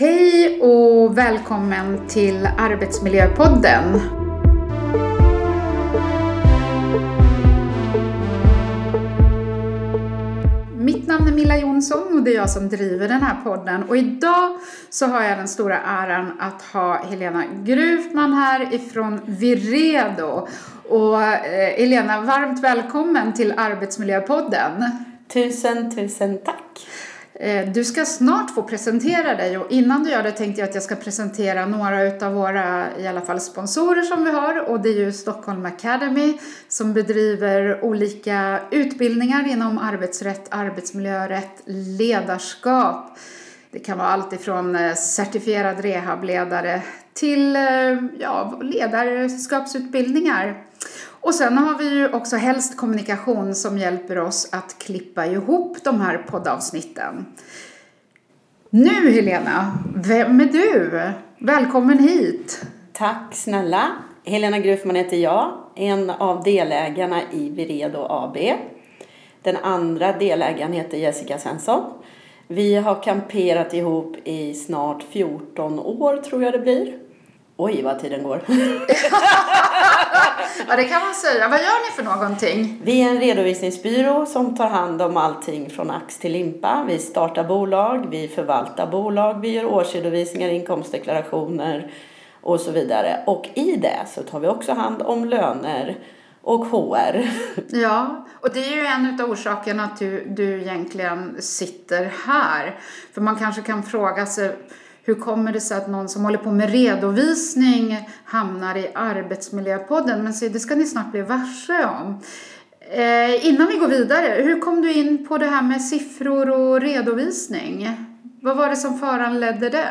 Hej och välkommen till Arbetsmiljöpodden. Mitt namn är Milla Jonsson och det är jag som driver den här podden. Och idag så har jag den stora äran att ha Helena Grufman här ifrån Viredo. Och eh, Helena, varmt välkommen till Arbetsmiljöpodden. Tusen, tusen tack. Eh, du ska snart få presentera dig och innan du gör det tänkte jag att jag ska presentera några av våra i alla fall sponsorer som vi har och det är ju Stockholm Academy som bedriver olika utbildningar inom arbetsrätt, arbetsmiljörätt, ledarskap. Det kan vara allt ifrån eh, certifierad rehabledare till eh, ja, ledarskapsutbildningar. Och sen har vi ju också Helst Kommunikation som hjälper oss att klippa ihop de här poddavsnitten. Nu Helena, vem är du? Välkommen hit! Tack snälla! Helena Grufman heter jag, en av delägarna i Viredo AB. Den andra delägaren heter Jessica Svensson. Vi har kamperat ihop i snart 14 år tror jag det blir. Oj, vad tiden går. ja, det kan man säga. Vad gör ni för någonting? Vi är en redovisningsbyrå som tar hand om allting från ax till limpa. Vi startar bolag, vi förvaltar bolag, vi gör årsredovisningar, inkomstdeklarationer och så vidare. Och i det så tar vi också hand om löner och HR. Ja, och det är ju en av orsakerna att du, du egentligen sitter här. För man kanske kan fråga sig hur kommer det sig att någon som håller på med redovisning hamnar i Arbetsmiljöpodden? Men se, det ska ni snart bli varse om. Eh, innan vi går vidare, hur kom du in på det här med siffror och redovisning? Vad var det som föranledde det?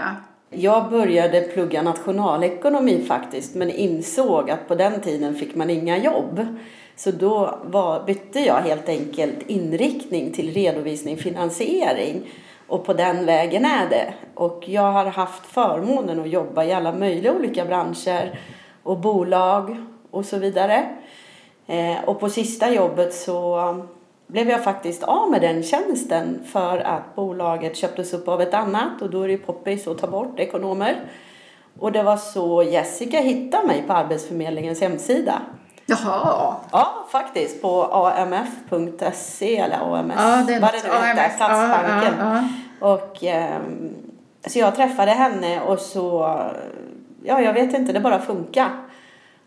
Jag började plugga nationalekonomi faktiskt, men insåg att på den tiden fick man inga jobb. Så då var, bytte jag helt enkelt inriktning till redovisning finansiering och på den vägen är det. Och jag har haft förmånen att jobba i alla möjliga olika branscher och bolag och så vidare. Eh, och på sista jobbet så blev jag faktiskt av med den tjänsten för att bolaget köptes upp av ett annat och då är det poppis att ta bort ekonomer. Och det var så Jessica hittade mig på Arbetsförmedlingens hemsida. Jaha. Ja, faktiskt. På amf.se eller AMS. Ja, det är vad det nu heter. Stadsbanken. Ja, ja, Och, eh, så jag träffade henne och så, ja jag vet inte, det bara funkar.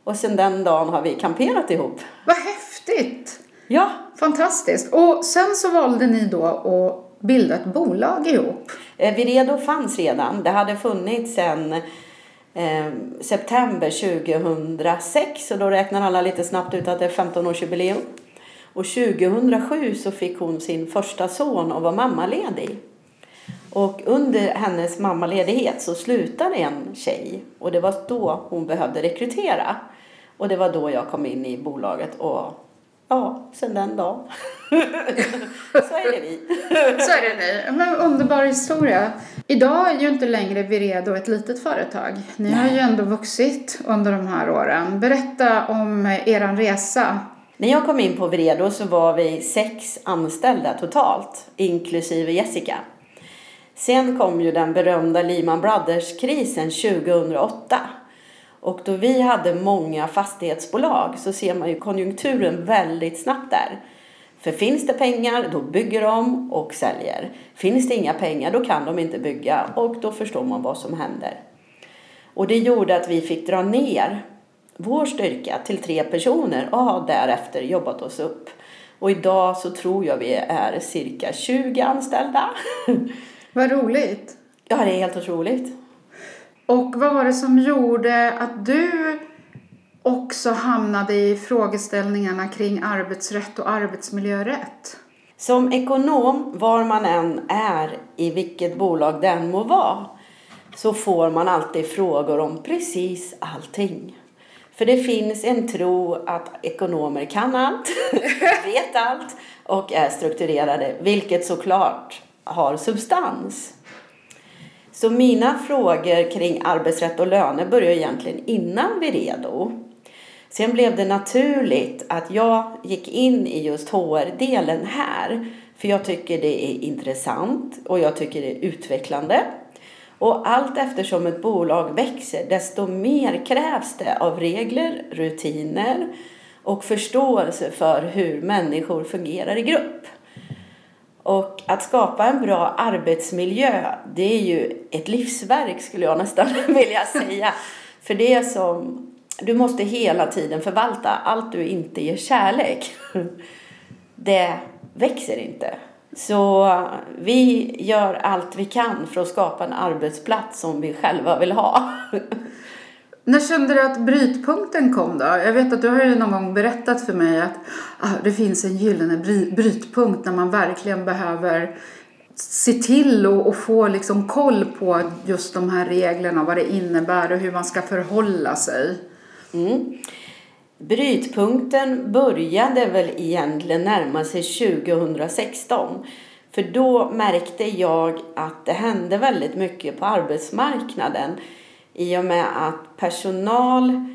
Och sen den dagen har vi kamperat ihop. Vad häftigt! Ja. Fantastiskt. Och sen så valde ni då att bilda ett bolag ihop. Eh, Viredo fanns redan. Det hade funnits sen eh, september 2006 och då räknar alla lite snabbt ut att det är 15-årsjubileum. Och 2007 så fick hon sin första son och var mammaledig. Och under hennes mammaledighet så slutade en tjej och det var då hon behövde rekrytera. Och det var då jag kom in i bolaget och ja, sen den dagen så är det vi. så är det ni. Men underbar historia. Idag är ju inte längre Viredo ett litet företag. Ni Nej. har ju ändå vuxit under de här åren. Berätta om er resa. När jag kom in på Viredo så var vi sex anställda totalt, inklusive Jessica. Sen kom ju den berömda Lehman Brothers-krisen 2008. Och då vi hade många fastighetsbolag så ser man ju konjunkturen väldigt snabbt där. För finns det pengar, då bygger de och säljer. Finns det inga pengar, då kan de inte bygga och då förstår man vad som händer. Och det gjorde att vi fick dra ner vår styrka till tre personer och har därefter jobbat oss upp. Och idag så tror jag vi är cirka 20 anställda. Vad roligt! Ja, det är helt otroligt. Och vad var det som gjorde att du också hamnade i frågeställningarna kring arbetsrätt och arbetsmiljörätt? Som ekonom, var man än är i vilket bolag den må vara, så får man alltid frågor om precis allting. För det finns en tro att ekonomer kan allt, vet allt och är strukturerade, vilket såklart har substans. Så mina frågor kring arbetsrätt och löner börjar egentligen innan vi redo. Sen blev det naturligt att jag gick in i just HR-delen här. För jag tycker det är intressant och jag tycker det är utvecklande. Och allt eftersom ett bolag växer desto mer krävs det av regler, rutiner och förståelse för hur människor fungerar i grupp. Och att skapa en bra arbetsmiljö, det är ju ett livsverk skulle jag nästan vilja säga. För det som, du måste hela tiden förvalta allt du inte ger kärlek. Det växer inte. Så vi gör allt vi kan för att skapa en arbetsplats som vi själva vill ha. När kände du att brytpunkten kom då? Jag vet att du har ju någon gång berättat för mig att ah, det finns en gyllene brytpunkt när man verkligen behöver se till och, och få liksom koll på just de här reglerna, vad det innebär och hur man ska förhålla sig. Mm. Brytpunkten började väl egentligen närma sig 2016. För då märkte jag att det hände väldigt mycket på arbetsmarknaden i och med att personal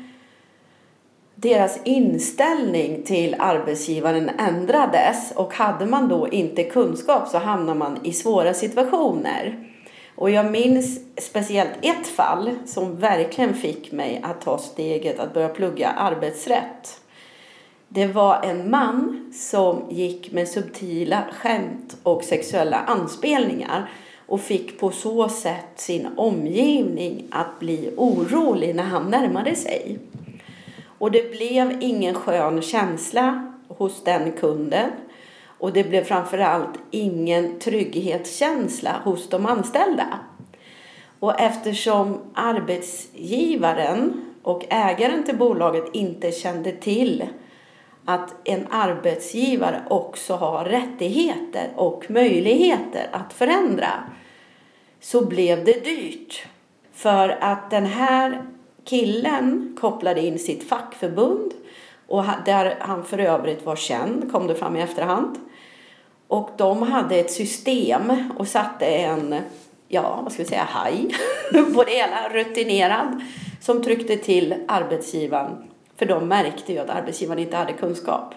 deras inställning till arbetsgivaren ändrades och hade man då inte kunskap så hamnar man i svåra situationer. Och jag minns speciellt ett fall som verkligen fick mig att ta steget att börja plugga arbetsrätt. Det var en man som gick med subtila skämt och sexuella anspelningar och fick på så sätt sin omgivning att bli orolig när han närmade sig. Och det blev ingen skön känsla hos den kunden och det blev framförallt ingen trygghetskänsla hos de anställda. Och eftersom arbetsgivaren och ägaren till bolaget inte kände till att en arbetsgivare också har rättigheter och möjligheter att förändra så blev det dyrt. För att den här killen kopplade in sitt fackförbund och där han för övrigt var känd, kom det fram i efterhand. Och de hade ett system och satte en, ja vad ska vi säga, haj på det hela, rutinerad, som tryckte till arbetsgivaren. För de märkte ju att arbetsgivaren inte hade kunskap.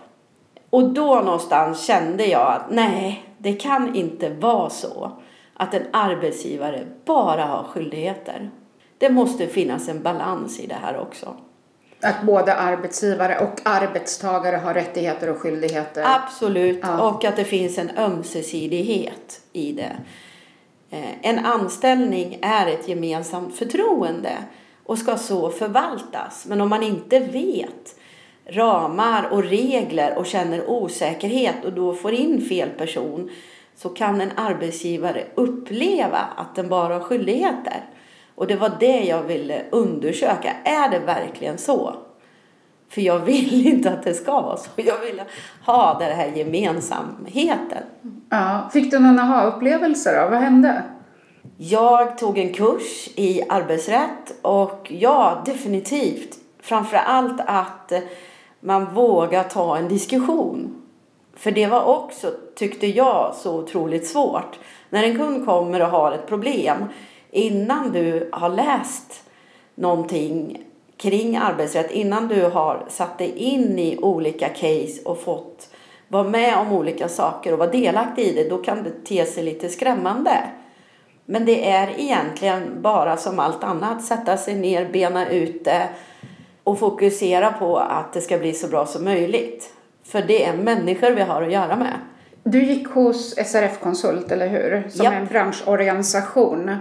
Och då någonstans kände jag att nej, det kan inte vara så att en arbetsgivare bara har skyldigheter. Det måste finnas en balans i det här också. Att både arbetsgivare och arbetstagare har rättigheter och skyldigheter? Absolut, ja. och att det finns en ömsesidighet i det. Eh, en anställning är ett gemensamt förtroende och ska så förvaltas. Men om man inte vet ramar och regler och känner osäkerhet och då får in fel person så kan en arbetsgivare uppleva att den bara har skyldigheter. Och det var det jag ville undersöka. Är det verkligen så? För jag vill inte att det ska vara så. Jag vill ha den här gemensamheten. Ja. Fick du någon aha-upplevelse då? Vad hände? Jag tog en kurs i arbetsrätt och ja, definitivt. Framför allt att man vågar ta en diskussion. För det var också, tyckte jag, så otroligt svårt. När en kund kommer och har ett problem innan du har läst någonting kring arbetsrätt, innan du har satt dig in i olika case och fått vara med om olika saker och vara delaktig i det, då kan det te sig lite skrämmande. Men det är egentligen bara som allt annat, sätta sig ner, bena ut det och fokusera på att det ska bli så bra som möjligt. För det är människor vi har att göra med. Du gick hos SRF Konsult, eller hur? Som är en branschorganisation.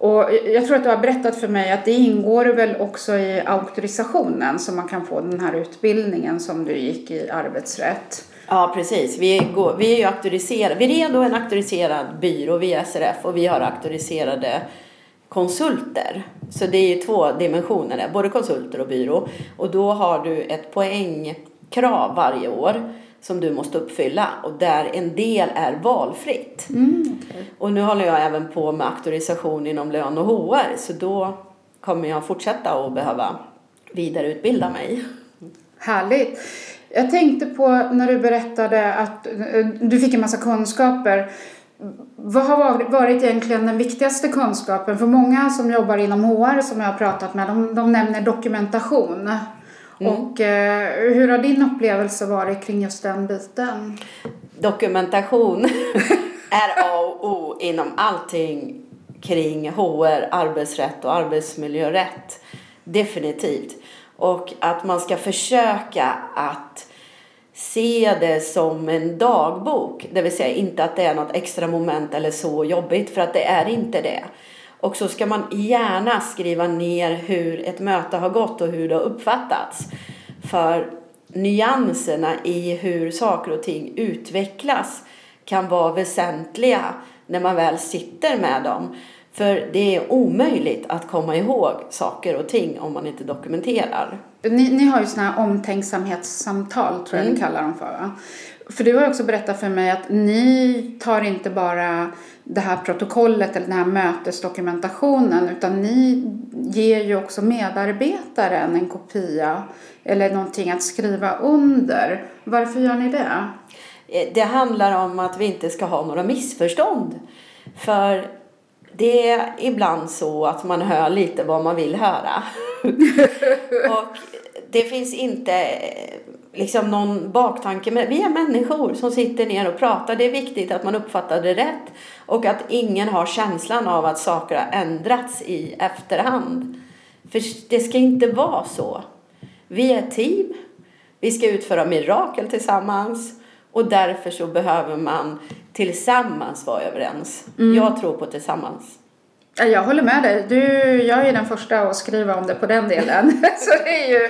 Och jag tror att du har berättat för mig att det ingår väl också i auktorisationen så man kan få den här utbildningen som du gick i arbetsrätt. Ja, precis. Vi, går, vi är ju auktoriserade. Vi är då en auktoriserad byrå via SRF och vi har auktoriserade konsulter. Så det är ju två dimensioner där, både konsulter och byrå. Och då har du ett poängkrav varje år som du måste uppfylla och där en del är valfritt. Mm, okay. Och nu håller jag även på med auktorisation inom lön och HR så då kommer jag fortsätta att behöva vidareutbilda mig. Härligt! Jag tänkte på när du berättade att du fick en massa kunskaper. Vad har varit egentligen den viktigaste kunskapen? För många som jobbar inom HR som jag har pratat med, de, de nämner dokumentation. Mm. Och eh, hur har din upplevelse varit kring just den biten? Dokumentation är A och O inom allting kring HR, arbetsrätt och arbetsmiljörätt. Definitivt. Och att man ska försöka att se det som en dagbok. Det vill säga inte att det är något extra moment eller så jobbigt, för att det är inte det. Och så ska man gärna skriva ner hur ett möte har gått och hur det har uppfattats. För nyanserna i hur saker och ting utvecklas kan vara väsentliga när man väl sitter med dem. För det är omöjligt att komma ihåg saker och ting om man inte dokumenterar. Ni, ni har ju sådana här omtänksamhetssamtal, tror jag mm. ni kallar dem för. Va? För du har också berättat för mig att ni tar inte bara det här protokollet eller den här mötesdokumentationen utan ni ger ju också medarbetaren en kopia eller någonting att skriva under. Varför gör ni det? Eh, det handlar om att vi inte ska ha några missförstånd. För det är ibland så att man hör lite vad man vill höra. och det finns inte liksom någon baktanke. Men vi är människor som sitter ner och pratar. Det är viktigt att man uppfattar det rätt. Och att ingen har känslan av att saker har ändrats i efterhand. För det ska inte vara så. Vi är ett team. Vi ska utföra mirakel tillsammans. Och därför så behöver man tillsammans vara överens. Mm. Jag tror på tillsammans. Jag håller med dig. Du, jag är den första att skriva om det på den delen. så det, är ju,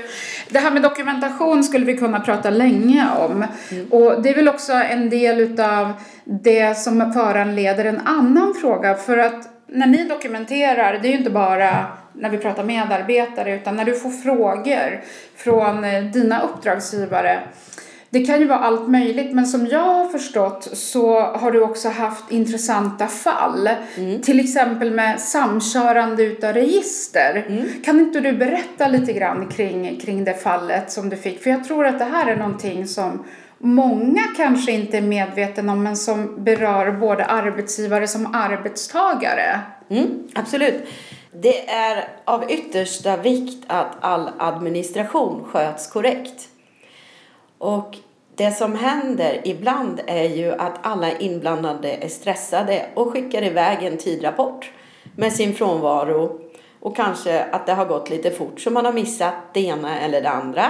det här med dokumentation skulle vi kunna prata länge om. Mm. Och det är väl också en del utav det som föranleder en annan fråga. För att när ni dokumenterar, det är ju inte bara när vi pratar medarbetare utan när du får frågor från dina uppdragsgivare det kan ju vara allt möjligt, men som jag har förstått så har du också haft intressanta fall. Mm. Till exempel med samkörande utav register. Mm. Kan inte du berätta lite grann kring, kring det fallet som du fick? För jag tror att det här är någonting som många kanske inte är medvetna om, men som berör både arbetsgivare som arbetstagare. Mm, absolut. Det är av yttersta vikt att all administration sköts korrekt. Och det som händer ibland är ju att alla inblandade är stressade och skickar iväg en tidrapport med sin frånvaro och kanske att det har gått lite fort så man har missat det ena eller det andra.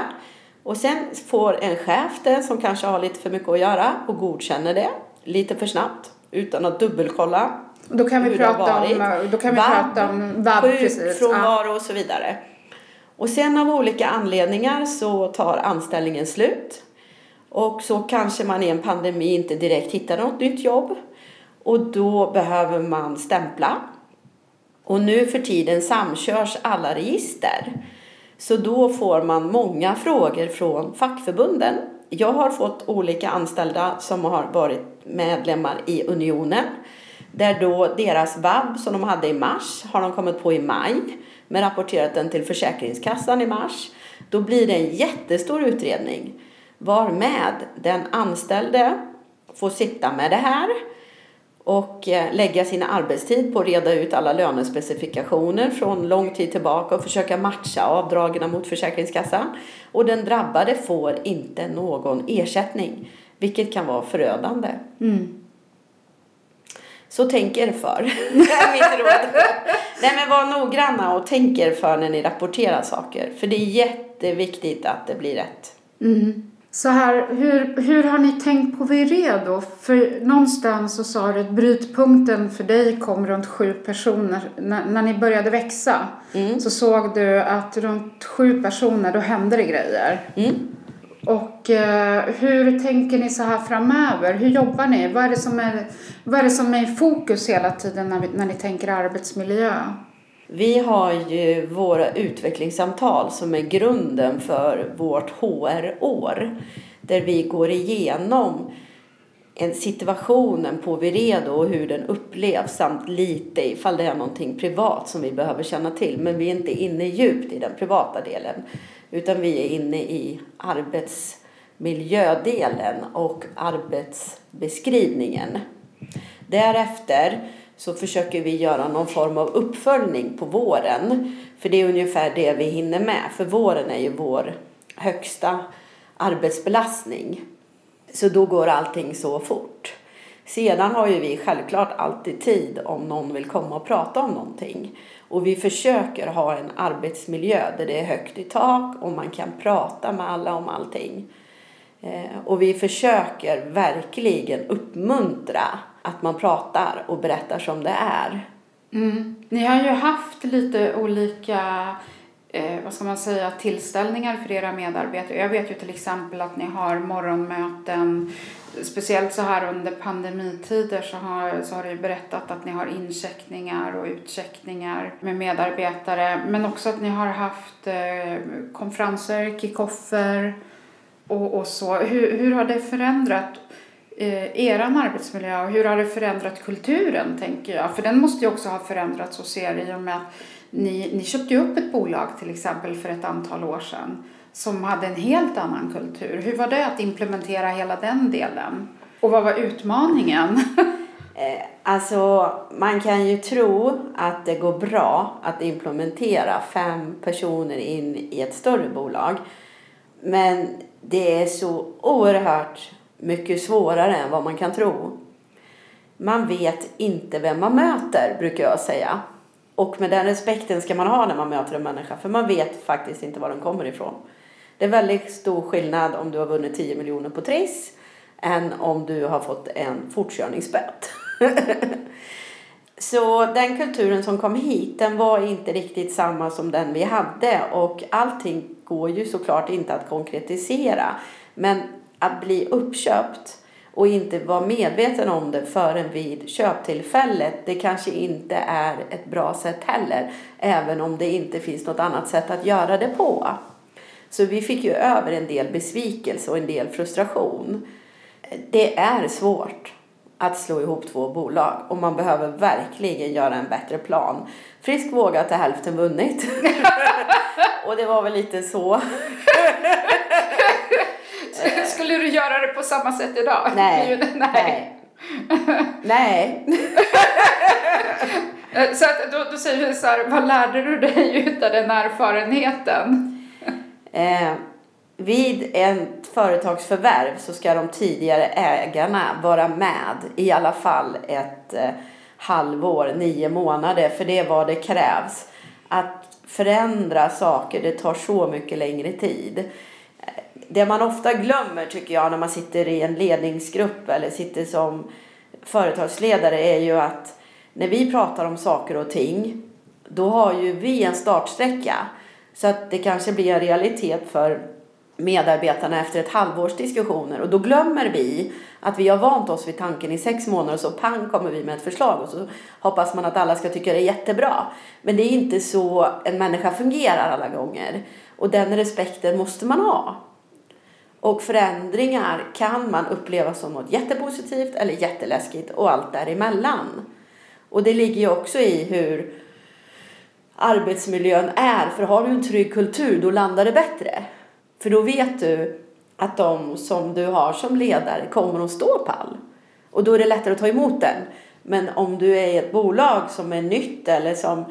Och sen får en chef det som kanske har lite för mycket att göra och godkänner det lite för snabbt utan att dubbelkolla då kan vi prata om, då kan vi vab, prata om vab, frånvaro och så vidare. Och sen av olika anledningar så tar anställningen slut. Och så kanske man i en pandemi inte direkt hittar något nytt jobb. Och då behöver man stämpla. Och nu för tiden samkörs alla register. Så då får man många frågor från fackförbunden. Jag har fått olika anställda som har varit medlemmar i Unionen. Där då deras vab som de hade i mars har de kommit på i maj men rapporterat den till Försäkringskassan i mars. Då blir det en jättestor utredning varmed den anställde får sitta med det här och eh, lägga sin arbetstid på att reda ut alla lönespecifikationer från lång tid tillbaka och försöka matcha avdragen mot Försäkringskassan. Och den drabbade får inte någon ersättning, vilket kan vara förödande. Mm. Så tänk er för. mitt råd. Nej men var noggranna och tänk er för när ni rapporterar saker. För det är jätteviktigt att det blir rätt. Mm. Så här, hur, hur har ni tänkt på Viredo? För någonstans så sa du att brytpunkten för dig kom runt sju personer. När, när ni började växa mm. så såg du att runt sju personer, då hände det grejer. Mm. Och eh, hur tänker ni så här framöver? Hur jobbar ni? Vad är det som är, vad är, det som är i fokus hela tiden när, vi, när ni tänker arbetsmiljö? Vi har ju våra utvecklingssamtal som är grunden för vårt HR-år. Där vi går igenom en situationen på Viredo och hur den upplevs samt lite ifall det är någonting privat som vi behöver känna till. Men vi är inte inne djupt i den privata delen utan vi är inne i arbetsmiljödelen och arbetsbeskrivningen. Därefter så försöker vi göra någon form av uppföljning på våren. För det är ungefär det vi hinner med. För våren är ju vår högsta arbetsbelastning. Så då går allting så fort. Sedan har ju vi självklart alltid tid om någon vill komma och prata om någonting. Och vi försöker ha en arbetsmiljö där det är högt i tak och man kan prata med alla om allting. Eh, och vi försöker verkligen uppmuntra att man pratar och berättar som det är. Mm. Ni har ju haft lite olika eh, vad ska man säga, tillställningar för era medarbetare. Jag vet ju till exempel att ni har morgonmöten, speciellt så här under pandemitider så har, så har du berättat att ni har incheckningar och utcheckningar med medarbetare. Men också att ni har haft eh, konferenser, kickoffer och, och så. Hur, hur har det förändrat eh, er arbetsmiljö och hur har det förändrat kulturen tänker jag? För den måste ju också ha förändrats hos er i och med att ni, ni köpte upp ett bolag till exempel för ett antal år sedan som hade en helt annan kultur. Hur var det att implementera hela den delen? Och vad var utmaningen? Eh, alltså, man kan ju tro att det går bra att implementera fem personer in i ett större bolag. Men det är så oerhört mycket svårare än vad man kan tro. Man vet inte vem man möter, brukar jag säga. Och med den respekten ska man ha när man möter en människa, för man vet faktiskt inte var den kommer ifrån. Det är väldigt stor skillnad om du har vunnit 10 miljoner på Triss än om du har fått en fortkörningsböt. Så den kulturen som kom hit, den var inte riktigt samma som den vi hade och allting går ju såklart inte att konkretisera. Men att bli uppköpt och inte vara medveten om det förrän vid köptillfället, det kanske inte är ett bra sätt heller, även om det inte finns något annat sätt att göra det på. Så vi fick ju över en del besvikelse och en del frustration. Det är svårt att slå ihop två bolag och man behöver verkligen göra en bättre plan. Frisk vågat är hälften vunnit. och det var väl lite så. Skulle du göra det på samma sätt idag? Nej. Nej. Nej. så att då, då säger vi så här, vad lärde du dig av den erfarenheten? Eh, vid ett företagsförvärv så ska de tidigare ägarna vara med i alla fall ett eh, halvår, nio månader, för det är vad det krävs. Att förändra saker, det tar så mycket längre tid. Det man ofta glömmer tycker jag när man sitter i en ledningsgrupp eller sitter som företagsledare är ju att när vi pratar om saker och ting då har ju vi en startsträcka så att det kanske blir en realitet för medarbetarna efter ett halvårs diskussioner. Och då glömmer vi att vi har vant oss vid tanken i sex månader och så pang kommer vi med ett förslag och så hoppas man att alla ska tycka det är jättebra. Men det är inte så en människa fungerar alla gånger. Och den respekten måste man ha. Och förändringar kan man uppleva som något jättepositivt eller jätteläskigt och allt däremellan. Och det ligger ju också i hur arbetsmiljön är. För har du en trygg kultur då landar det bättre. För då vet du att de som du har som ledare kommer att stå pall. Och då är det lättare att ta emot den. Men om du är i ett bolag som är nytt eller som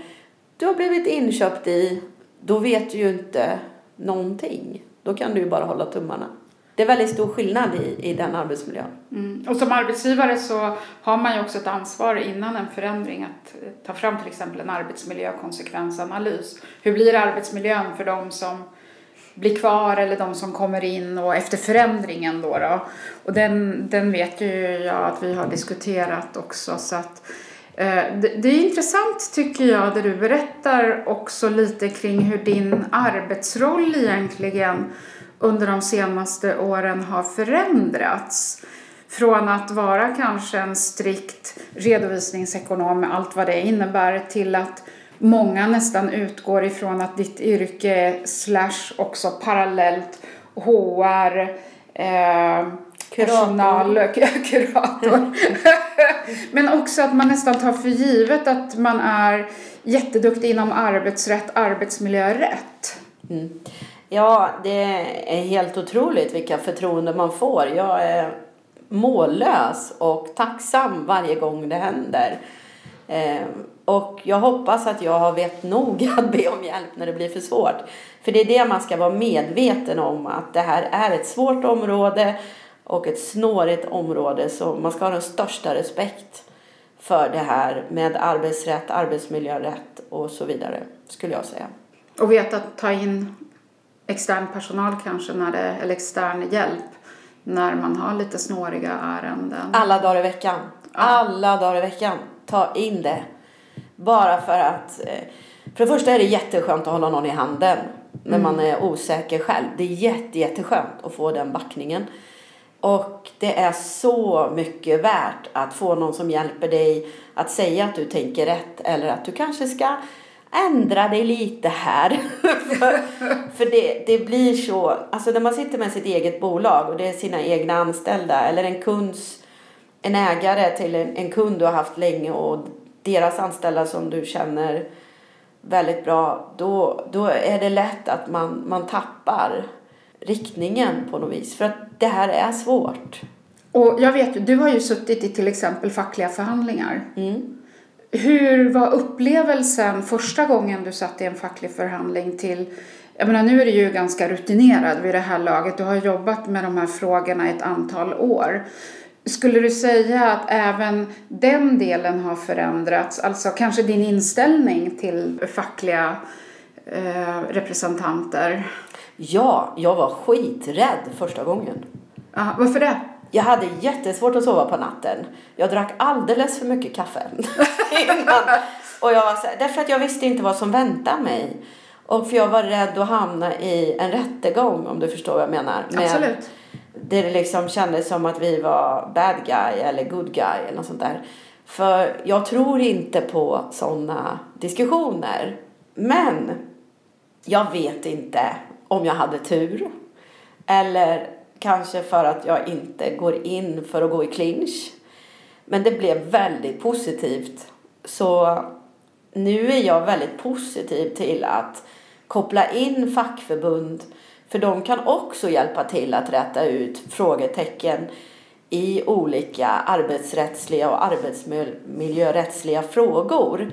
du har blivit inköpt i, då vet du ju inte någonting. Då kan du ju bara hålla tummarna det är väldigt stor skillnad i, i den arbetsmiljön. Mm. Och som arbetsgivare så har man ju också ett ansvar innan en förändring att eh, ta fram till exempel en arbetsmiljökonsekvensanalys. Hur blir arbetsmiljön för de som blir kvar eller de som kommer in och efter förändringen då. då. Och den, den vet ju jag att vi har diskuterat också så att eh, Eh, det, är intressant tycker jag det du berättar också lite kring hur din arbetsroll egentligen under de senaste åren har förändrats. Från att vara kanske en strikt redovisningsekonom med allt vad det innebär till att många nästan utgår ifrån att ditt yrke är slash också parallellt HR, eh, personal, kurator. Men också att man nästan tar för givet att man är jätteduktig inom arbetsrätt, arbetsmiljörätt. Mm. Ja, det är helt otroligt vilka förtroende man får. Jag är mållös och tacksam varje gång det händer. Eh, och jag hoppas att jag vet nog att be om hjälp när det blir för svårt. För det är det man ska vara medveten om, att det här är ett svårt område och ett snårigt område så man ska ha den största respekt för det här med arbetsrätt, arbetsmiljörätt och så vidare skulle jag säga. Och veta att ta in extern personal kanske när det, eller extern hjälp när man har lite snåriga ärenden. Alla dagar i veckan. Alla dagar i veckan. Ta in det. Bara för att eh, för det första är det jätteskönt att hålla någon i handen när mm. man är osäker själv. Det är jätte, jätteskönt att få den backningen. Och det är så mycket värt att få någon som hjälper dig att säga att du tänker rätt eller att du kanske ska ändra dig lite här. för för det, det blir så, alltså när man sitter med sitt eget bolag och det är sina egna anställda eller en kunds, en ägare till en, en kund du har haft länge och deras anställda som du känner väldigt bra, då, då är det lätt att man, man tappar riktningen på något vis. För att det här är svårt. Och jag vet ju, du har ju suttit i till exempel fackliga förhandlingar. Mm. Hur var upplevelsen första gången du satt i en facklig förhandling till jag menar, nu är du ju ganska rutinerad vid det här laget. Du har jobbat med de här frågorna ett antal år. Skulle du säga att även den delen har förändrats? Alltså kanske din inställning till fackliga eh, representanter? Ja, jag var skiträdd första gången. Aha, varför det? Jag hade jättesvårt att sova på natten. Jag drack alldeles för mycket kaffe. Och jag var så här, därför att jag visste inte vad som väntade mig. Och för jag var rädd att hamna i en rättegång om du förstår vad jag menar. Med, Absolut. Det liksom kändes som att vi var bad guy eller good guy eller något sånt där. För jag tror inte på sådana diskussioner. Men jag vet inte om jag hade tur. Eller kanske för att jag inte går in för att gå i clinch. Men det blev väldigt positivt. Så nu är jag väldigt positiv till att koppla in fackförbund för de kan också hjälpa till att rätta ut frågetecken i olika arbetsrättsliga och arbetsmiljörättsliga frågor.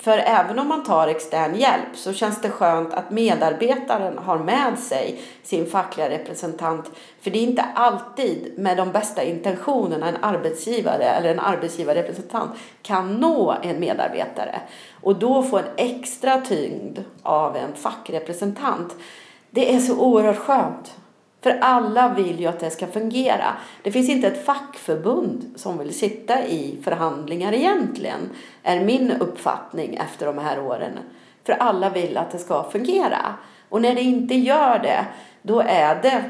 För även om man tar extern hjälp så känns det skönt att medarbetaren har med sig sin fackliga representant. För det är inte alltid med de bästa intentionerna en arbetsgivare eller en arbetsgivarrepresentant kan nå en medarbetare. Och då få en extra tyngd av en fackrepresentant. Det är så oerhört skönt. För alla vill ju att det ska fungera. Det finns inte ett fackförbund som vill sitta i förhandlingar egentligen, är min uppfattning efter de här åren. För alla vill att det ska fungera. Och när det inte gör det, då är det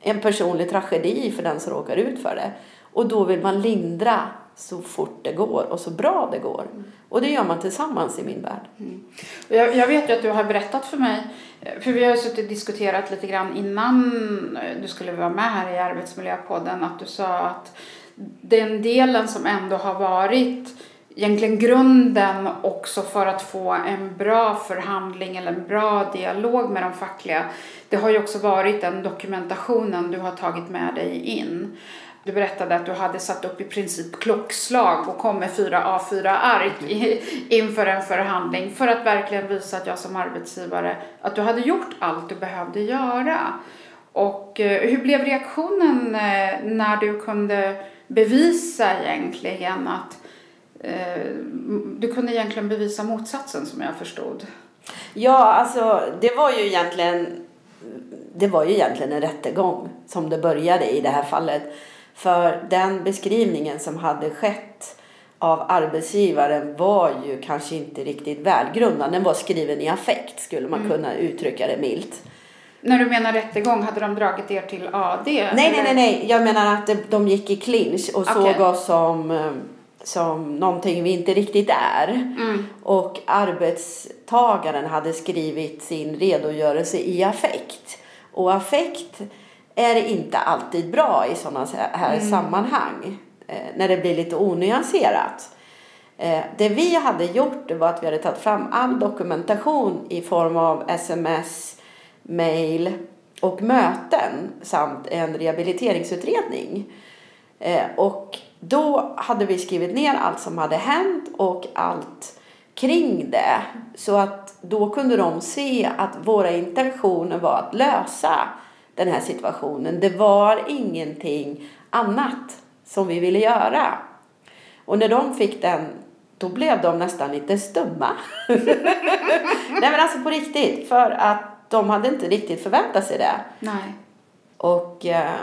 en personlig tragedi för den som råkar ut för det. Och då vill man lindra så fort det går och så bra det går. Och det gör man tillsammans i min värld. Mm. Jag, jag, vet ju att du har berättat för mig, för vi har ju suttit och diskuterat lite grann innan du skulle vara med här i Arbetsmiljöpodden, att du sa att den delen som ändå har varit egentligen grunden också för att få en bra förhandling eller en bra dialog med de fackliga, det har ju också varit den dokumentationen du har tagit med dig in. Du berättade att du hade satt upp i princip klockslag och kom med fyra A4-ark inför en förhandling för att verkligen visa att jag som arbetsgivare, att du hade gjort allt du behövde göra. Och eh, hur blev reaktionen eh, när du kunde bevisa egentligen att eh, du kunde egentligen bevisa motsatsen som jag förstod? Ja, alltså det var ju egentligen det var ju egentligen en rättegång som det började i det här fallet. För den beskrivningen som hade skett av arbetsgivaren var ju kanske inte riktigt välgrundad. Den var skriven i affekt skulle man mm. kunna uttrycka det milt. När du menar rättegång, hade de dragit er till AD? Nej, nej, nej, nej. Jag menar att de gick i clinch och okay. såg oss som, eh, som någonting vi inte riktigt är. Mm. Och arbetstagaren hade skrivit sin redogörelse i affekt. Och affekt är inte alltid bra i sådana här mm. sammanhang. Eh, när det blir lite onyanserat. Eh, det vi hade gjort var att vi hade tagit fram all dokumentation i form av sms, mail och möten samt en rehabiliteringsutredning. Eh, och då hade vi skrivit ner allt som hade hänt och allt kring det. Så att då kunde de se att våra intentioner var att lösa den här situationen. Det var ingenting annat som vi ville göra. Och när de fick den, då blev de nästan lite stumma. Nej men alltså på riktigt, för att de hade inte riktigt förväntat sig det. Nej. Och eh,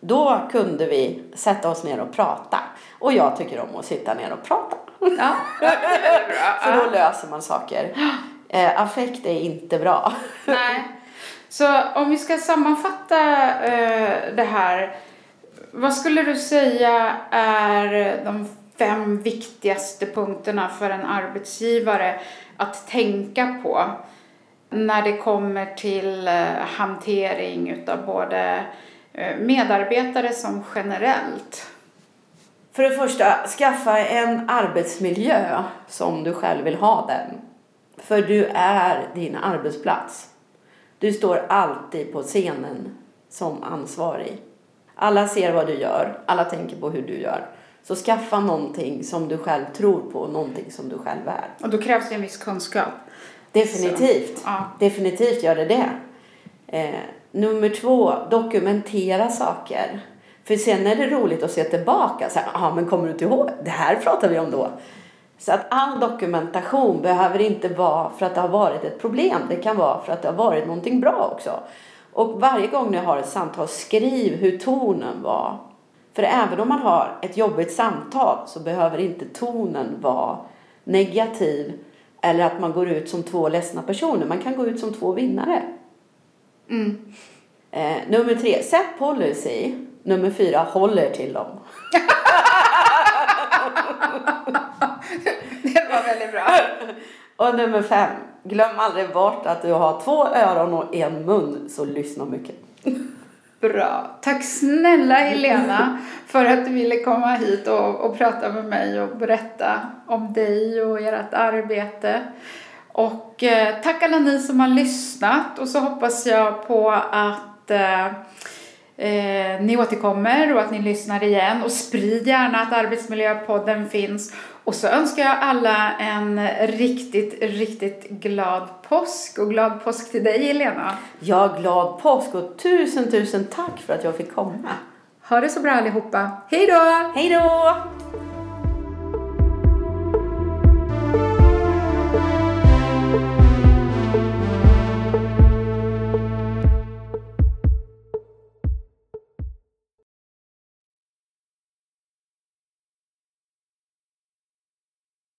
då kunde vi sätta oss ner och prata. Och jag tycker om att sitta ner och prata. Ja. För då löser man saker. Eh, affekt är inte bra. Nej. Så om vi ska sammanfatta eh, det här. Vad skulle du säga är de fem viktigaste punkterna för en arbetsgivare att tänka på när det kommer till eh, hantering utav både eh, medarbetare som generellt? För det första, skaffa en arbetsmiljö som du själv vill ha den. För du är din arbetsplats. Du står alltid på scenen som ansvarig. Alla ser vad du gör, alla tänker på hur du gör. Så skaffa någonting som du själv tror på, någonting som du själv är. Och då krävs det en viss kunskap. Definitivt. Så, ja. Definitivt gör det det. Eh, nummer två, dokumentera saker. För sen är det roligt att se tillbaka. Så här, ah, men kommer du inte ihåg? Det här pratade vi om då. Så att all dokumentation behöver inte vara för att det har varit ett problem. Det kan vara för att det har varit någonting bra också. Och varje gång ni har ett samtal, skriv hur tonen var. För även om man har ett jobbigt samtal så behöver inte tonen vara negativ eller att man går ut som två ledsna personer. Man kan gå ut som två vinnare. Mm. Eh, nummer tre, sätt policy. Nummer fyra, håll er till dem. Det var väldigt bra. Och nummer fem, glöm aldrig bort att du har två öron och en mun, så lyssna mycket. Bra. Tack snälla Helena för att du ville komma hit och, och prata med mig och berätta om dig och ert arbete. Och eh, tack alla ni som har lyssnat och så hoppas jag på att eh, eh, ni återkommer och att ni lyssnar igen och sprid gärna att Arbetsmiljöpodden finns. Och så önskar jag alla en riktigt, riktigt glad påsk och glad påsk till dig Helena. Ja, glad påsk och tusen, tusen tack för att jag fick komma. Ha det så bra allihopa. Hej då! Hej då!